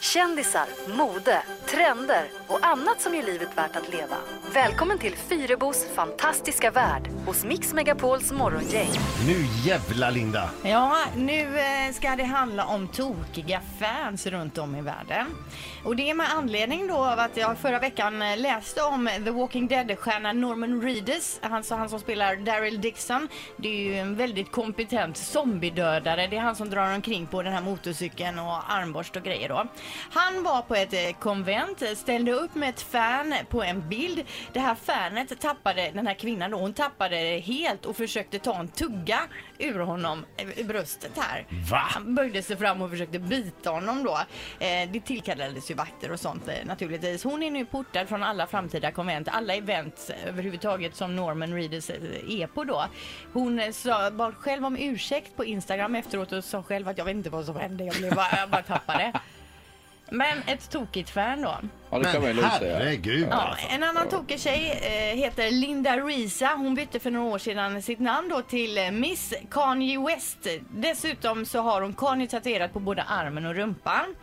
Kändisar, mode, trender och annat som gör livet värt att leva. Välkommen till Fyrebos fantastiska värld hos Mix Megapols morgongäng. Nu jävla Linda! Ja, nu eh, ska det handla om tokiga fans runt om i världen. Och det är med anledning då av att jag förra veckan eh, läste om The Walking Dead-stjärnan Norman Reedus, alltså han som spelar Daryl Dixon. Det är ju en väldigt kompetent zombiedödare. Det är han som drar omkring på den här motorcykeln och armborst och grejer då. Han var på ett eh, konvent, eh, ställde upp med ett fan på en bild. Det här fanet tappade, den här kvinnan då, hon tappade det helt och försökte ta en tugga ur honom eh, i bröstet här. Va? Han böjde sig fram och försökte bita honom då. Eh, det tillkallades ju vakter och sånt eh, naturligtvis. Hon är nu portad från alla framtida konvent, alla event överhuvudtaget som Norman Reedus eh, är på då. Hon eh, sa, bad själv om ursäkt på Instagram efteråt och sa själv att jag vet inte vad som hände, jag, blev bara, jag bara tappade. Men ett tokigt fan då. Ja, det kan man Men ju lugnt säga. herregud Ja, alltså. en annan tokig tjej eh, heter Linda Risa. Hon bytte för några år sedan sitt namn då till eh, Miss Kanye West. Dessutom så har hon Kanye tatuerat på både armen och rumpan.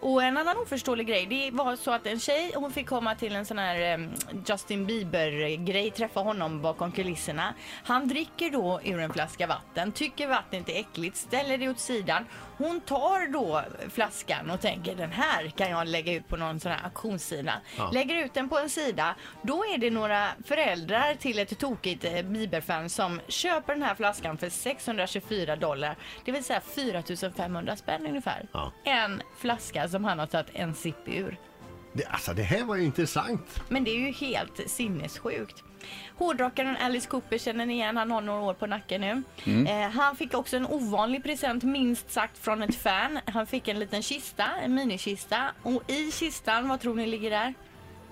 Och en annan oförståelig grej, det var så att en tjej, hon fick komma till en sån här Justin Bieber-grej, träffa honom bakom kulisserna. Han dricker då ur en flaska vatten, tycker vattnet är äckligt, ställer det åt sidan. Hon tar då flaskan och tänker den här kan jag lägga ut på någon sån här auktionssida. Lägger ut den på en sida, då är det några föräldrar till ett tokigt eh, Bieber-fan som köper den här flaskan för 624 dollar. Det vill säga 4500 spänn ungefär. Ja. En flaska som han har tagit en sipp ur. Det, alltså det här var ju intressant. Men det är ju helt sinnessjukt. Hårdrockaren Alice Cooper känner ni igen, han har några år på nacken nu. Eh, han fick också en ovanlig present minst sagt från ett fan. Han fick en liten kista, en minikista. Och i kistan, vad tror ni ligger där?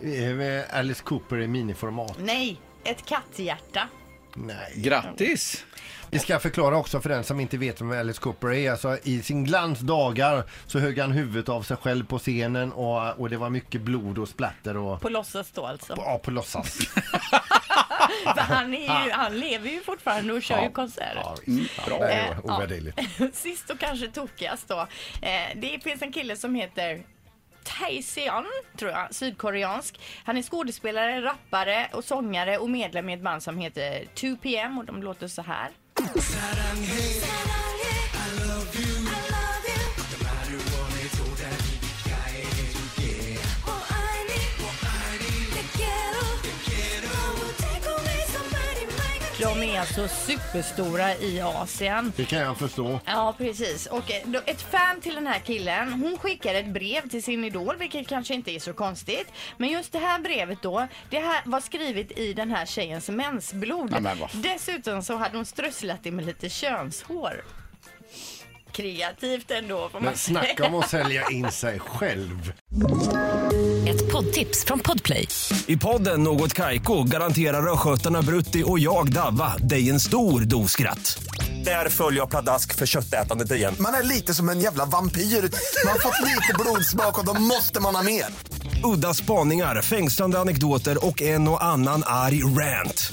Eh, Alice Cooper i miniformat. Nej, ett katthjärta. Nej. Grattis! Vi ska förklara också för den som inte vet vem Alice Cooper är. Alltså, I sin glansdagar så högg han huvudet av sig själv på scenen och, och det var mycket blod och splatter och På låtsas då alltså. ja, på låtsas. Han, är ju, han lever ju fortfarande och kör ju konserter. Ja, visst. Ja, det är Eh, ovärderligt. Sist och kanske tokigast då. Eh, det finns en kille som heter Taeseon, tror jag, sydkoreansk. Han är skådespelare, rappare och sångare och medlem i ett band som heter 2PM och de låter så här. De är alltså superstora i Asien. Det kan jag förstå. Ja, precis. Och eh, då- ett fan till den här killen, hon skickar ett brev till sin idol, vilket kanske inte är så konstigt. Men just det här brevet då, det här var skrivet i den här tjejens mensblod. Ja, men vad- Dessutom så hade hon strösslat det med lite könshår. Kreativt ändå, får man Men snacka om att sälja in sig själv. Ett poddtips från Podplay. I podden Något Kaiko garanterar östgötarna Brutti och jag, Davva, dig en stor dos skratt. Där följer jag pladask för köttätandet igen. Man är lite som en jävla vampyr. Man har fått lite blodsmak och då måste man ha mer. Udda spaningar, fängslande anekdoter och en och annan arg rant.